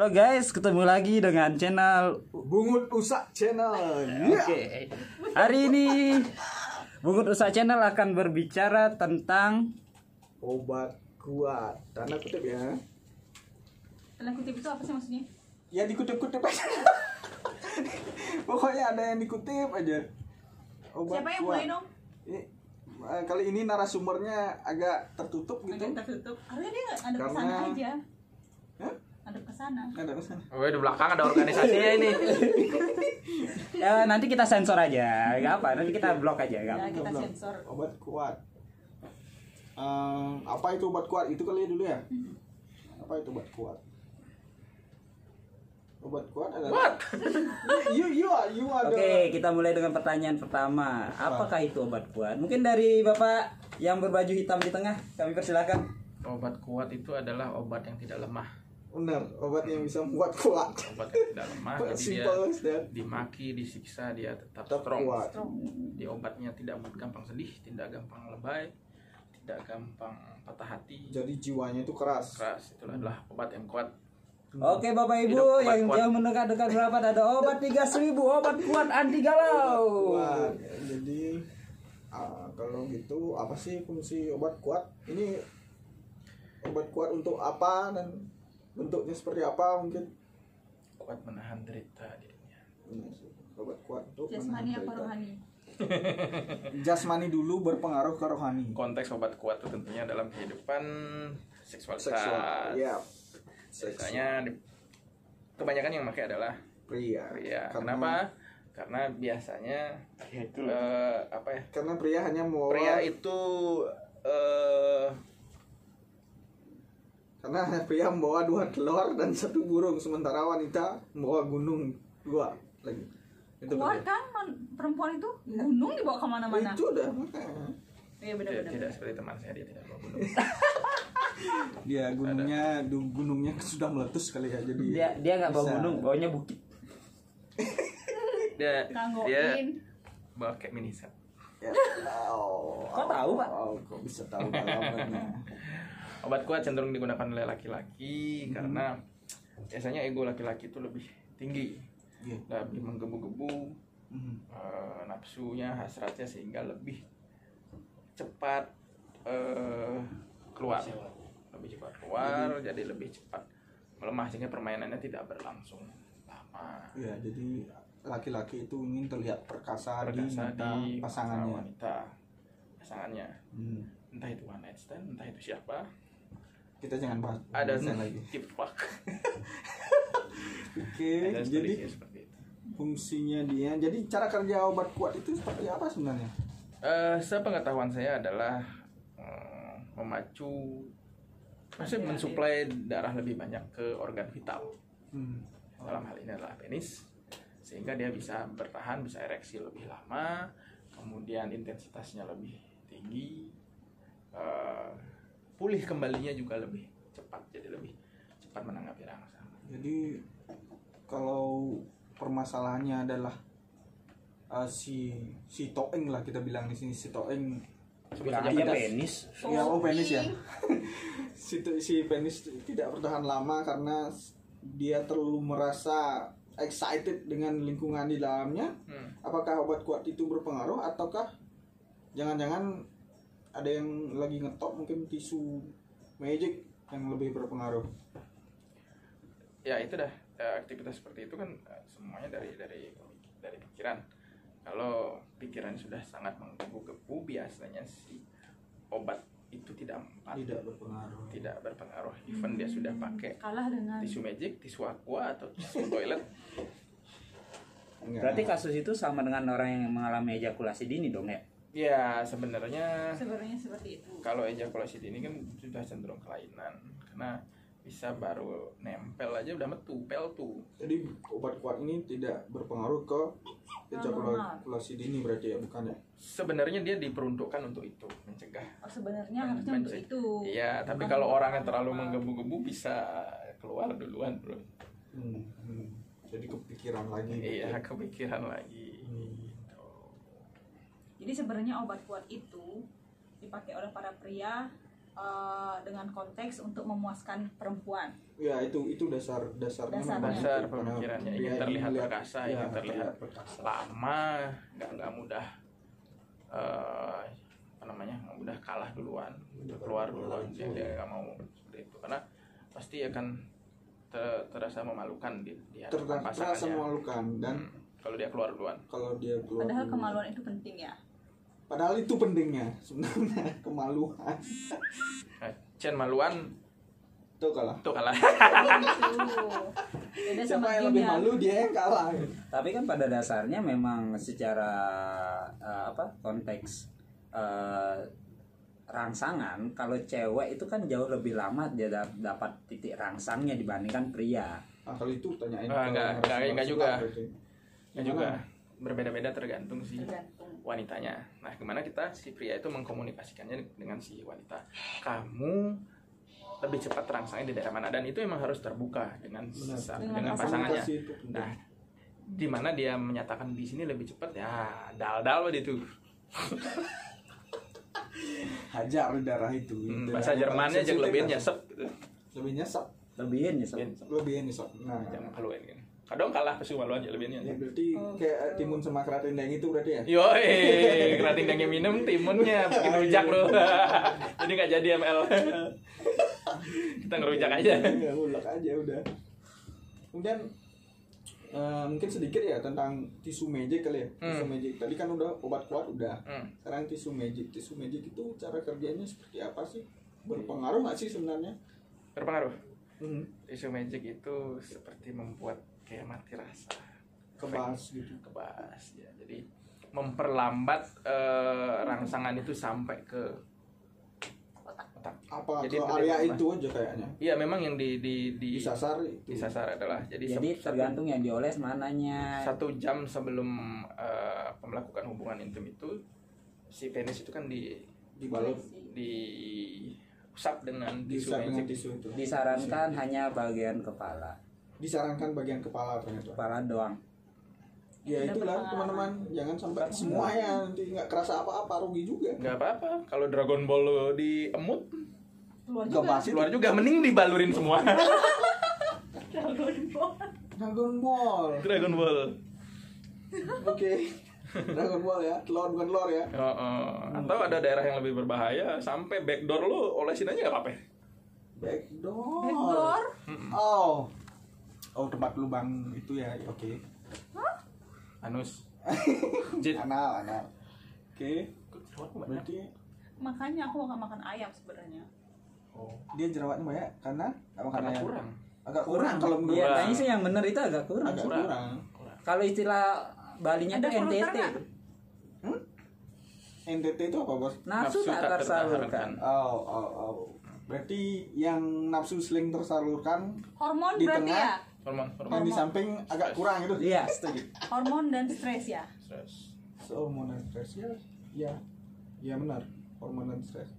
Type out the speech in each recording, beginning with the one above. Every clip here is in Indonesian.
Halo guys, ketemu lagi dengan channel Bungut Usak Channel. Oke. Hari ini Bungut Usaha Channel akan berbicara tentang Obat kuat. Tanda kutip ya. Tanda kutip itu apa sih maksudnya? Ya dikutip-kutip aja. Pokoknya ada yang dikutip aja. Obat Siapa yang kuat. mulai dong? Ini, eh, kali ini narasumbernya agak tertutup gitu. Agak tertutup. Harusnya dia ada Karena- ke sana aja. Ada ke sana. Ada ke sana. Oh, di belakang ada organisasinya ini. ya nanti kita sensor aja, gak apa, nanti kita blok aja, gak apa. Ya, kita Belum. sensor. Obat kuat. Em, apa itu obat kuat? Itu kali ya dulu ya. Apa itu obat kuat? Obat kuat adalah What? you you are you are the- Oke, kita mulai dengan pertanyaan pertama. Apakah itu obat kuat? Mungkin dari Bapak yang berbaju hitam di tengah, kami persilakan. Obat kuat itu adalah obat yang tidak lemah. Benar, obat yang bisa membuat kuat. Obat tidak lemah, jadi dia dimaki, disiksa, dia tetap, Tetap strong. kuat. Di obatnya tidak gampang sedih, tidak gampang lebay, tidak gampang patah hati. Jadi jiwanya itu keras. Keras itu adalah obat yang kuat. Oke Bapak Ibu Hidup yang kuat. jauh mendekat-dekat berapa ada obat 3000 obat kuat anti galau. Kuat. Jadi ah, kalau gitu apa sih fungsi obat kuat? Ini obat kuat untuk apa dan bentuknya seperti apa mungkin? Kuat menahan derita dirinya. Benar sih. Obat kuat untuk Jasmani menahan apa rohani? Jasmani dulu berpengaruh ke rohani. Konteks obat kuat itu tentunya dalam kehidupan seksualitas. Seksual. Ya. Biasanya kebanyakan yang pakai adalah pria. pria. Karena, Kenapa? Karena biasanya eh, apa ya? Karena pria hanya mau Pria itu eh karena pria membawa dua telur dan satu burung sementara wanita membawa gunung dua lagi. Itu Kuat kan perempuan itu gunung dibawa ke mana-mana. Itu udah makanya. Iya tidak, benar-benar. tidak seperti teman saya dia tidak bawa gunung. Dia gunungnya du- gunungnya sudah meletus kali ya jadi Dia dia nggak bawa gunung, bawanya bukit. Dia dia Kanggoin. bawa kayak mini set. Ya, oh, Kok tahu, Pak? Oh, kok bisa tahu alamatnya? Obat kuat cenderung digunakan oleh laki-laki karena biasanya ego laki-laki itu lebih tinggi, Iya. lebih menggebu-gebu Mhm. eh, nafsunya, hasratnya sehingga lebih cepat eh, keluar, lebih cepat keluar, jadi lebih cepat melemah sehingga permainannya tidak berlangsung lama. Ya, jadi laki-laki itu ingin terlihat perkasa, Perkasa di di pasangannya. wanita, pasangannya, Hmm. entah itu one night stand, entah itu siapa, Kita jangan bahas ada lagi. keep fuck, Oke, ada jadi fungsinya dia. Jadi cara kerja obat kuat itu seperti apa sebenarnya? Eh, sepengetahuan saya adalah eh, memacu, maksudnya mensuplai darah lebih banyak ke organ vital. Hmm. Dalam hal ini adalah penis, sehingga dia bisa bertahan, bisa ereksi lebih lama, kemudian intensitasnya lebih tinggi, eh, pulih kembalinya juga lebih cepat, jadi lebih cepat menanggapi rangsang. Jadi kalau permasalahannya adalah uh, si si toeng lah kita bilang di sini si toeng Sebut aja pedas. penis. ya oh penis ya si si penis tidak bertahan lama karena dia terlalu merasa excited dengan lingkungan di dalamnya Hmm. apakah obat kuat itu berpengaruh ataukah jangan-jangan ada yang lagi ngetop mungkin tisu magic yang lebih berpengaruh. Ya itu dah Eh, aktivitas seperti itu kan eh, semuanya dari dari dari pikiran. Kalau pikiran sudah sangat menggebu-gebu biasanya si obat itu tidak mempan tidak berpengaruh. Tidak berpengaruh. Even dia sudah pakai Kalah dengan tisu magic tisu aqua atau tisu toilet. Enggak. Berarti kasus itu sama dengan orang yang mengalami ejakulasi dini dong ya? Ya sebenarnya sebenarnya seperti itu. kalau ejakulasi dini kan sudah cenderung kelainan karena bisa baru nempel aja udah metu pel tuh Jadi obat kuat ini tidak berpengaruh ke ejakulasi dini berarti ya bukan ya? sebenarnya dia diperuntukkan untuk itu mencegah Oh, sebenarnya Men- harusnya untuk itu. Iya, tapi Bukan kalau orang yang terlalu menggebu-gebu bisa keluar duluan, bro. Hmm, hmm. Jadi kepikiran lagi. Iya, kepikiran lagi. Hmm. Jadi sebenarnya obat kuat itu dipakai oleh para pria eh, dengan konteks untuk memuaskan perempuan. ya itu itu dasar dasarnya Dasarnya. Dasar pemikirannya, ingin terlihat melihat- perkasa, ya, ingin terlihat perkasa. lama nggak nggak mudah eh, apa namanya nggak mudah kalah duluan udah keluar duluan dia dia nggak mau seperti itu karena pasti akan ter- terasa memalukan di, di hadapan Ter- terasa pasangannya memalukan dan Hmm, kalau dia keluar duluan kalau dia keluar Padahal kemaluan itu penting ya. Padahal itu pentingnya sebenarnya kemaluan. Nah, Chen maluan. Tuh kalah. Tuh kalah. Siapa sama yang lebih ya. malu dia yang kalah. Tapi kan pada dasarnya memang secara eh, apa konteks eh, rangsangan kalau cewek itu kan jauh lebih lama dia dap- dapat titik rangsangnya dibandingkan pria. nah, kalau itu tanyain Ah, enggak, enggak, enggak juga. ya juga berbeda-beda tergantung sih Tergantung. wanitanya. Nah, gimana kita si pria itu mengkomunikasikannya dengan si wanita. Kamu lebih cepat terangsangnya di daerah mana dan itu emang harus terbuka dengan Benar. sesa- Dengan dengan pasangan. pasangannya. Nah, di mana dia menyatakan di sini lebih cepat ya dal-dal waktu itu. hajar darah itu Hmm, bahasa Jermannya aja lebih nyesep gitu. lebih nyesek Lebihin ya. Sob. lebih nyesek nah Jangan haluin kan. Kadang kalah pasti maluan ya lebihnya. ya berarti Oh. kayak timun sama keratin yang itu berarti ya Yo, keratin yang minum timunnya bikin rujak lo. Jadi nggak jadi ML. Kita ngerujak aja. ya ulek aja udah kemudian eh, mungkin sedikit ya tentang tisu magic kali ya tisu Hmm. magic tadi kan udah obat kuat udah Hmm. sekarang tisu magic tisu magic itu cara kerjanya seperti apa sih berpengaruh nggak sih sebenarnya Berpengaruh. hmm. Tisu magic itu seperti membuat kayak mati rasa. kebas gitu Kebas ya. Jadi memperlambat eh, rangsangan itu sampai ke otak. apa Jadi ke itu area dia itu aja kayaknya Iya, memang yang di di di disasar itu disasar adalah jadi, Jadi se- tergantung yang dioles mananya. satu jam sebelum eh, melakukan hubungan intim itu si penis itu kan di dibalut di usap dengan tisu dengan magic. tisu itu Disarankan hanya bagian kepala. Disarankan bagian kepala ternyata. Kepala doang. ya Ada itulah teman-teman. jangan sampai semuanya nanti nggak kerasa apa-apa rugi juga. Nggak apa-apa. Kalau Dragon Ball lo diemut Keluar Nggak juga. itu keluar juga. Mending dibalurin semua. Dragon Ball. Dragon Ball. Dragon Ball. Oke. Dragon Ball ya. Telur bukan telur ya. Oh, oh. atau ada daerah yang lebih berbahaya sampai backdoor lo olesin aja nggak apa-apa. Backdoor. Backdoor. oh oh tempat lubang itu ya oke anus Jit. anal anal oke berarti Makanya aku nggak makan ayam sebenarnya. oh. dia jerawatnya banyak karena apa karena karena yang- kurang agak kurang kalau menurut Iya, Kurang. kayaknya sih yang benar itu agak kurang. agak kurang. kurang Kalau istilah Balinya Ada itu NTT. nggak? NTT itu apa bos Nafsu Nafsu tak tak tersalurkan. tersalurkan. oh oh oh berarti yang nafsu seling tersalurkan Hormon Di berarti tengah. ya. Hormon yang hormon di samping agak kurang itu. Iya, setuju. Hormon dan stres ya. Stres. So, hormon dan stres ya ya ya benar. Hormon dan stres.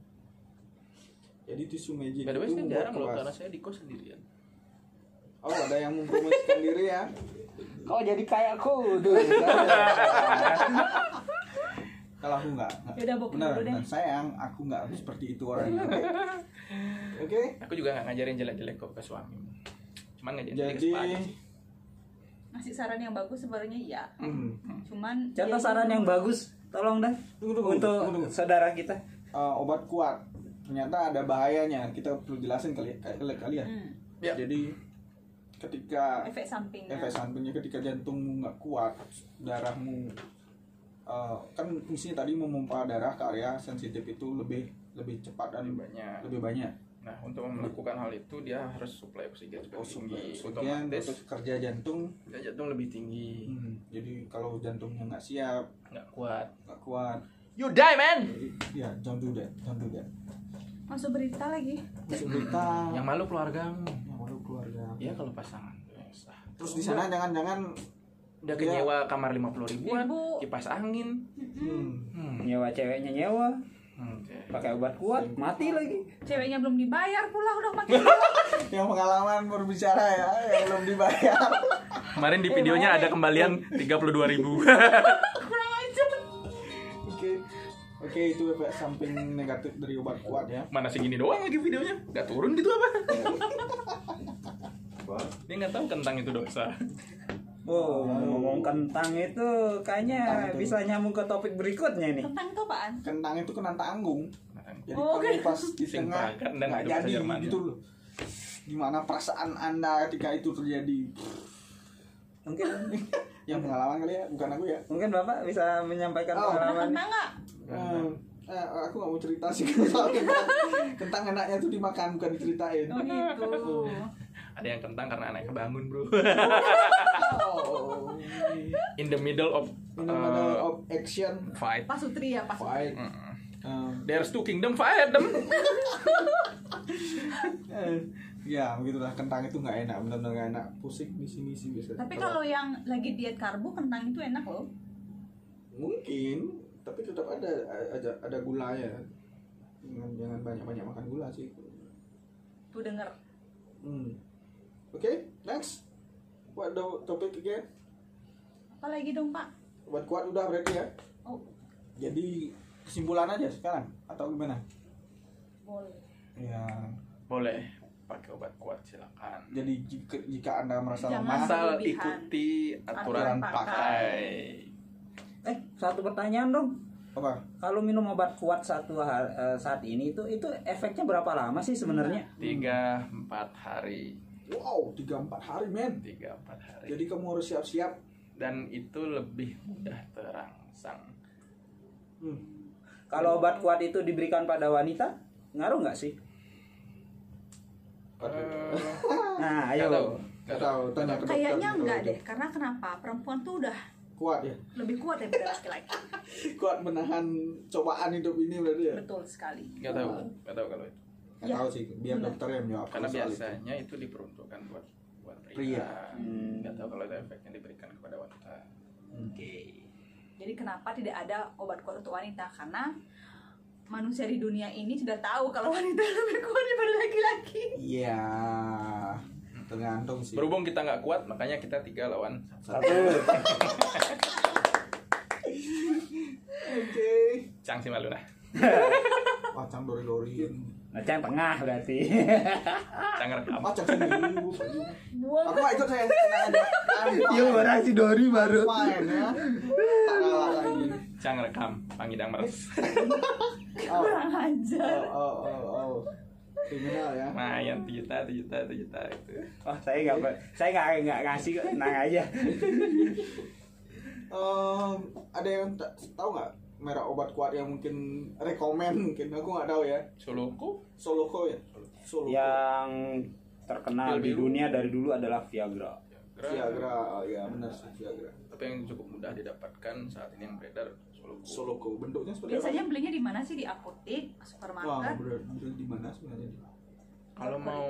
Jadi tisu magic By the way, itu saya jarang loh karena saya di kos sendirian. oh ada yang mempromosikan diri ya? Kau jadi kayak kudu. kalau aku nggak. Yaudah, benar benar. Sayang aku nggak seperti itu orangnya. Oke oke? Aku juga nggak ngajarin jelek-jelek kok ke suami. Cuman ke jadi sih. Ngasih saran yang bagus sebenarnya iya. hmm, Cuman Contoh ya saran yang bagus, tolong dah Tunggu, tunggu, untuk tunggu, tunggu. saudara kita. uh, obat kuat ternyata ada bahayanya kita perlu jelasin kali kali kalian Hmm, Ya. jadi ketika efek sampingnya. efek sampingnya ketika jantungmu nggak kuat darahmu uh, kan fungsinya tadi memompa darah ke area sensitif itu lebih lebih cepat dan Lebih banyak. lebih banyak Nah, untuk melakukan hal itu dia harus suplai oksigen juga tinggi. Oksigen, terus kerja jantung dia jantung lebih tinggi, hmm, jadi kalau jantungnya nggak siap nggak kuat. nggak kuat You die man. ya don't do that don't do that Masuk berita lagi. masuk berita Yang malu keluargamu. yang malu keluarga Ya kalau pasangan. Ah. terus di sana jangan-jangan Udah kenyewa kamar 50 ribuan, Ribu. kipas angin. hmm, Hmm. Nyewa ceweknya nyewa, Oke. pakai obat kuat, mati lagi. Ceweknya belum dibayar pula udah makin yang pengalaman berbicara ya yang belum dibayar Kemarin di videonya ada kembalian 32 ribu. kurang aja. oke oke oke itu efek samping negatif dari obat kuat ya Mana segini doang lagi videonya? Gak turun gitu apa? Dia nggak tahu kentang itu dosa. Oh, ngomong kentang itu kayaknya Kentang itu. bisa nyambung ke topik berikutnya nih. Tentang itu apaan? kentang itu kena tanggung jadi Oh, kalau oke. pas di tengah nggak itu jadi Jerman, gitu loh gimana perasaan anda ketika itu terjadi Mungkin yang pengalaman kali ya bukan aku ya mungkin Bapak bisa menyampaikan Oh. Pengalaman. kentang nggak? Hmm, eh, aku gak mau cerita sih soal kentang kentang enaknya tuh dimakan bukan diceritain Oh gitu. Ada yang kentang karena anaknya bangun bro. oh, In the middle of in the middle uh, of action fight. Pak Sutri ya Pak Sutri. fight Mm-mm. Hmm, There's two kingdom fight them. ya begitulah kentang itu nggak enak benar-benar nggak enak pusing di sini sih biasa Tapi kalau yang lagi diet karbo kentang itu enak loh. mungkin tapi tetap ada ada ada gulanya jangan jangan banyak banyak makan gula sih Tuh denger. hmm. oke next what the topic again Apa lagi dong Pak? obat kuat udah berarti ya Oh jadi kesimpulan aja sekarang atau gimana boleh. ya Boleh pakai obat kuat silakan. jadi jika, jika anda merasa Jangan lemah Asal ikuti Aturan aturan pakai. Eh, satu pertanyaan dong. apa Kalau minum obat kuat satu har- eh, saat ini itu itu efeknya berapa lama sih sebenarnya? Tiga empat hari. Wow tiga empat hari men Tiga empat hari. jadi kamu harus siap-siap Dan itu lebih mudah terangsang. hmm. Kalau obat kuat itu diberikan pada wanita, ngaruh nggak sih? Eh, Nah, nggak tahu. ayo. Gak tahu tanya ke Kayaknya enggak deh. Karena kenapa? Perempuan tuh udah kuat ya lebih kuat daripada laki-laki. kuat menahan cobaan hidup ini berarti ya Betul sekali. Nggak tahu. Nggak tahu kalau itu. Nggak Ya. tahu sih biar Benar. dokter yang menjawab Karena soal itu. biasanya itu diperuntukkan buat buat pria. Pria. Hmm. Nggak tahu kalau itu efeknya diberikan kepada wanita. Oke. Jadi kenapa tidak ada obat kuat untuk wanita? Karena manusia di dunia ini sudah tahu kalau wanita lebih kuat daripada laki-laki. Iya, tergantung sih. Berhubung kita nggak kuat, makanya kita tiga lawan satu. Oke. Cang si malu nah. Macam dori-doriin. Nah, yang tengah berarti. Cang rekam. Macam sini. Buang Aku nggak ikut saya. Iya, orang si Dori baru. Ya. Tak kalah lagi. Cang rekam. Pangidang meres. Oh, kurang ajar. oh, oh, oh, oh. Kriminal ya. Mayan tujuh juta, tujuh juta, tujuh juta itu. Oh, saya nggak ber- saya nggak nggak ngasih kok, tenang aja. Em, ada yang tak- tahu nggak merek obat kuat yang mungkin rekomen mungkin aku nggak tahu ya Soloku. Soloko ya Soloko Yang terkenal di dunia dari dulu adalah Viagra. Viagra oh, ya benar sih Viagra Tapi yang cukup mudah didapatkan saat ini yang beredar Soloku. Soloko bentuknya seperti Biasanya belinya di mana sih? Di apotek, apa? Wah, supermarket? bener di mana sebenarnya? Kalau mau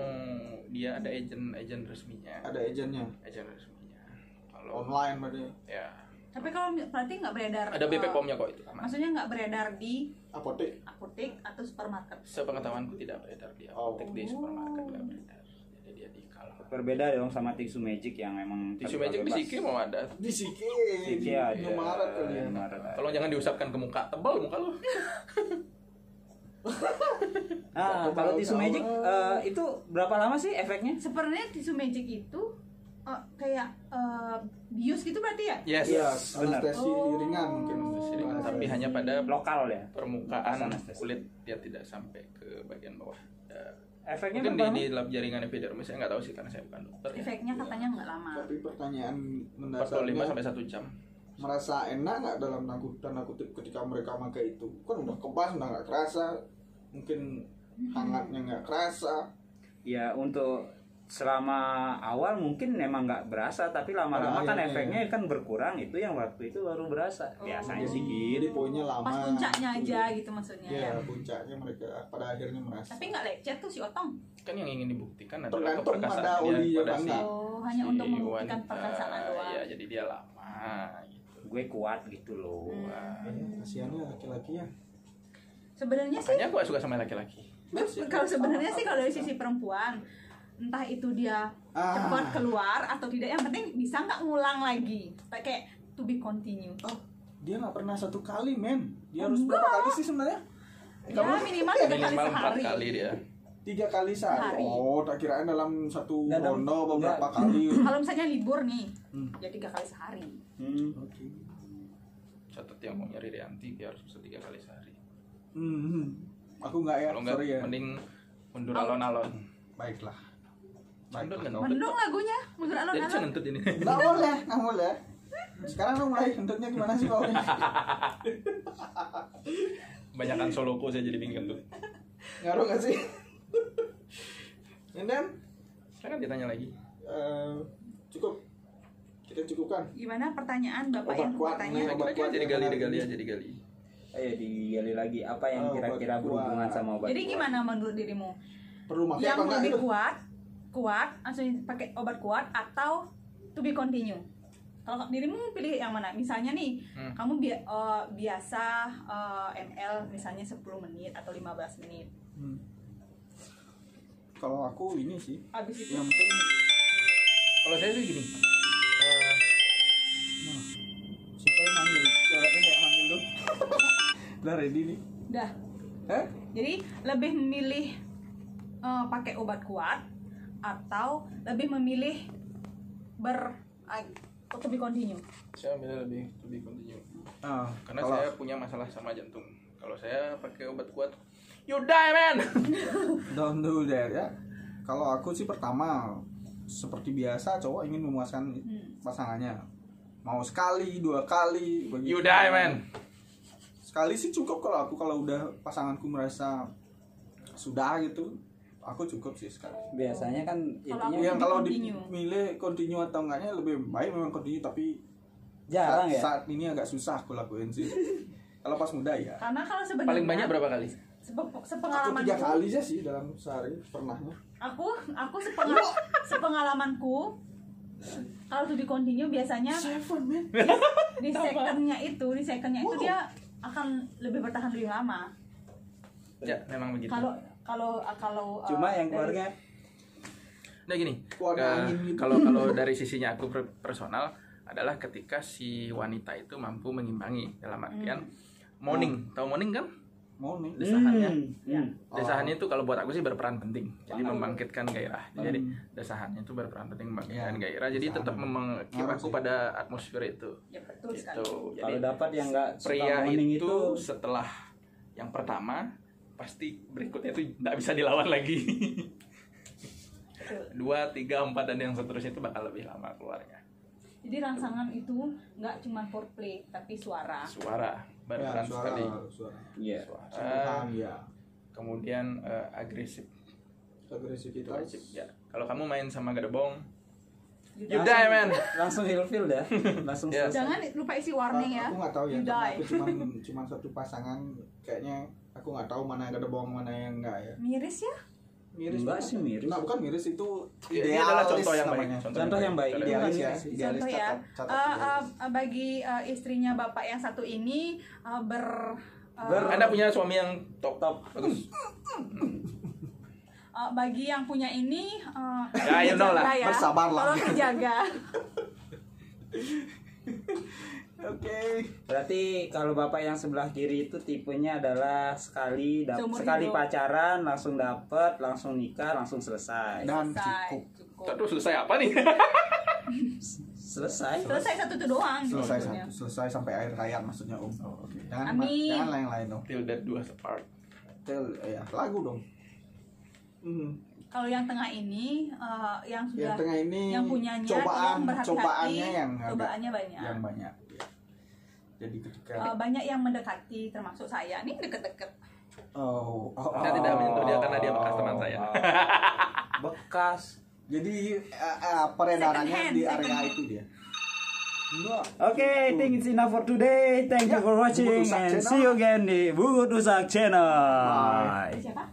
dia ada agent agent resminya. Ada agennya Agent resminya. Kalau online berarti ya Tapi kalau berarti nggak beredar. ada BP eh, POM-nya kok itu aman. Maksudnya nggak beredar di apotek. apotek atau supermarket. Sepengetahuanku tidak beredar di Oh. apotek di supermarket nggak beredar. Jadi dia di Berbeda dong sama tisu magic yang memang tisu magic di. Siki mau ada. Di Siki. Siki ada. Indomaret kali ya. Tolong jangan diusapkan ke muka tebal muka lu. Ah, kalau tisu magic eh, itu berapa lama sih efeknya? Sebenarnya tisu magic itu eh, kayak eh, bius gitu berarti ya? Yes. Iya, benar. anestesi Oh. ringan mungkin. Anestesi ringan, tapi hanya pada Lokal ya. permukaan Anestesi. kulit dia tidak sampai ke bagian bawah. Ya. Efeknya Mungkin di, di lap jaringan epidermis saya nggak tahu sih karena saya bukan dokter. Ya. Efeknya katanya nggak lama. Tapi pertanyaan 45 mendasarnya sampai 1 jam. merasa enak nggak dalam tanda tanda kutip ketika mereka pakai itu? Kan udah kebas, udah nggak kerasa. Mungkin hangatnya nggak kerasa. Ya untuk selama awal mungkin memang nggak berasa tapi lama-lama Pada kan akhirnya efeknya kan berkurang itu yang waktu itu baru berasa Oh. biasanya sih Jadi gitu poinnya lama. Pas puncaknya aja gitu maksudnya. Ya, ya. puncaknya mereka pada akhirnya merasa. Tapi nggak lecet tuh si Otong. Kan yang ingin dibuktikan adalah Tergantung keperkasaan ada dia oli pada si. Oh, hanya untuk si membuktikan wanita. perkasaan doang. Ya, jadi dia lama gitu. gue kuat gitu loh Hmm. Eh, kasihannya laki-laki ya. Sebenarnya sih Makanya aku gak suka sama laki-laki. kalau sebenarnya sih kalau dari sisi perempuan entah itu dia Ah. cepat keluar atau tidak yang penting bisa nggak ngulang lagi. Kayak to be continue Oh, dia nggak pernah satu kali men. Dia harus berapa kali sih sebenarnya? Ya minimal tiga kali minimal empat sehari. kali dia. Tiga kali sehari. Sehari. oh tak kirain dalam satu ronde beberapa Nggak. kali. Kalau misalnya libur nih Hmm. ya tiga kali sehari. Hmm. oke. Catat yang mau nyari Rianti dia harus bisa tiga kali sehari. Hmm, hmm. aku nggak ya kalau enggak sorry ya. mending mundur alon-alon. Baiklah baiklah kan? mendung lagunya mundur jadi alon-alon ngentut ini. Nggak boleh nggak boleh. Sekarang lu mulai kentutnya gimana sih bawahnya Banyakan soloku saya jadi pingin kentut ngaruh nggak sih? And then Silakan ditanya lagi. Eh, cukup. Kita cukupkan. Gimana pertanyaan bapak Obat yang kuat Lagi obat kuat aja yang digali aja digali. Ayo digali lagi. Apa yang Oh, kira-kira berhubungan sama obat jadi kuat? gimana menurut dirimu? Perlu makan yang apa enggak lebih itu kuat kuat langsung pakai obat kuat atau to be continue. Kalau dirimu pilih yang mana? Misalnya nih Hmm. kamu bi- eh, biasa eh, ml misalnya 10 menit atau 15 menit. Hmm. kalau aku ini sih habis itu? yang penting kalau saya sih gini eh, nah, siapa yang manggil ceweknya kayak manggil dong. Udah ready nih. Dah. Eh jadi lebih memilih eh, pakai obat kuat atau lebih memilih ber ah, to be continue saya milih lebih lebih continue ah, karena kalau- saya punya masalah sama jantung kalau saya pakai obat kuat you die man Don't do that ya. Kalau aku sih pertama seperti biasa cowok ingin memuaskan Hmm. pasangannya. Mau sekali, dua kali, begitu. you die man Sekali sih cukup kalau aku kalau udah pasanganku merasa sudah gitu, aku cukup sih sekali. Biasanya kan aku- Yang kalau dimilih continue atau enggaknya lebih baik memang continue tapi jarang saat, ya. saat ini agak susah aku lakuin sih. kalau pas muda ya. karena kalau sebenarnya paling banyak berapa kali sepe- Aku tiga kali aja sih dalam sehari pernahnya. aku aku sepengal sepengalamanku kalau to be continue biasanya Seven man. di secondnya itu di secondnya itu dia akan lebih bertahan lebih lama ya memang begitu kalau kalau kalau uh, Cuma yang dari- keluarga Nah gini, gitu. kalau kalau dari sisinya aku per- personal adalah ketika si wanita itu mampu mengimbangi dalam artian morning, tahu morning kan? Mau nih. Desahannya. Ya. Desahannya itu kalau buat aku sih berperan penting. Jadi membangkitkan gairah. Jadi Hmm. desahannya itu berperan penting Ya, membangkitkan gairah. Jadi desahan. tetap Ngaruh aku sih. pada atmosfer itu. ya betul sekali Gitu. Jadi kalau dapat yang nggak suka pria morning itu, itu, setelah yang pertama pasti berikutnya itu tidak bisa dilawan lagi. Dua, tiga, empat dan yang seterusnya itu bakal lebih lama keluarnya. jadi rangsangan itu nggak cuma foreplay tapi suara Suara Ya, berperan suara, sekali. suara. iya. Suara. Sentuhan ya. Kemudian eh, agresif. Agresivitas. Agresif ya. Kalau kamu main sama gedebong, You you die. man. langsung ilfil dah, langsung Ya. selesai. jangan lupa isi warning ya Aku nggak tahu ya, You karena die. aku cuman cuman satu pasangan kayaknya aku nggak tahu mana yang ada bohong mana yang enggak ya. miris ya Miris Enggak sih, miris. Nah, bukan miris itu Ya, ini idealis adalah contoh yang baik. namanya. Contoh yang baik, Contoh Idealis ya, Idealis. contoh ya catat, catat idealis. eh, bagi eh, istrinya bapak yang satu ini eh, ber Ber- Anda punya suami yang top top bagus. eh, bagi yang punya ini eh, Ya, you know lah. dijaga ya. Bersabarlah. tolong dijaga Oke. Berarti kalau bapak yang sebelah kiri itu tipenya adalah sekali dap- Seumur sekali hidup. pacaran langsung dapet, langsung nikah, langsung selesai. Dan selesai cukup. cukup Terus selesai apa nih? Selesai. selesai satu itu doang gitu Selesai maksudnya. satu, selesai sampai akhir hayat maksudnya Om. Oh, oke. Jangan Amin. jangan yang lain dong. Till that do us apart. Tel ya lagu dong. Hmm. kalau yang tengah ini eh, yang sudah Yang tengah ini yang punyanya cobaan cobaannya yang cobaannya banyak yang banyak. Jadi ketika Eh, banyak yang mendekati termasuk saya nih deket-deket oh, oh, oh. tidak menyentuh dia karena dia bekas teman saya. Bekas. Jadi eh, eh, peredarannya hand, di area hand. itu dia. Oke, I think it's enough for today. Thank you Ya, for watching and Channel. see you again di Bungut Usak Channel. Bye. siapa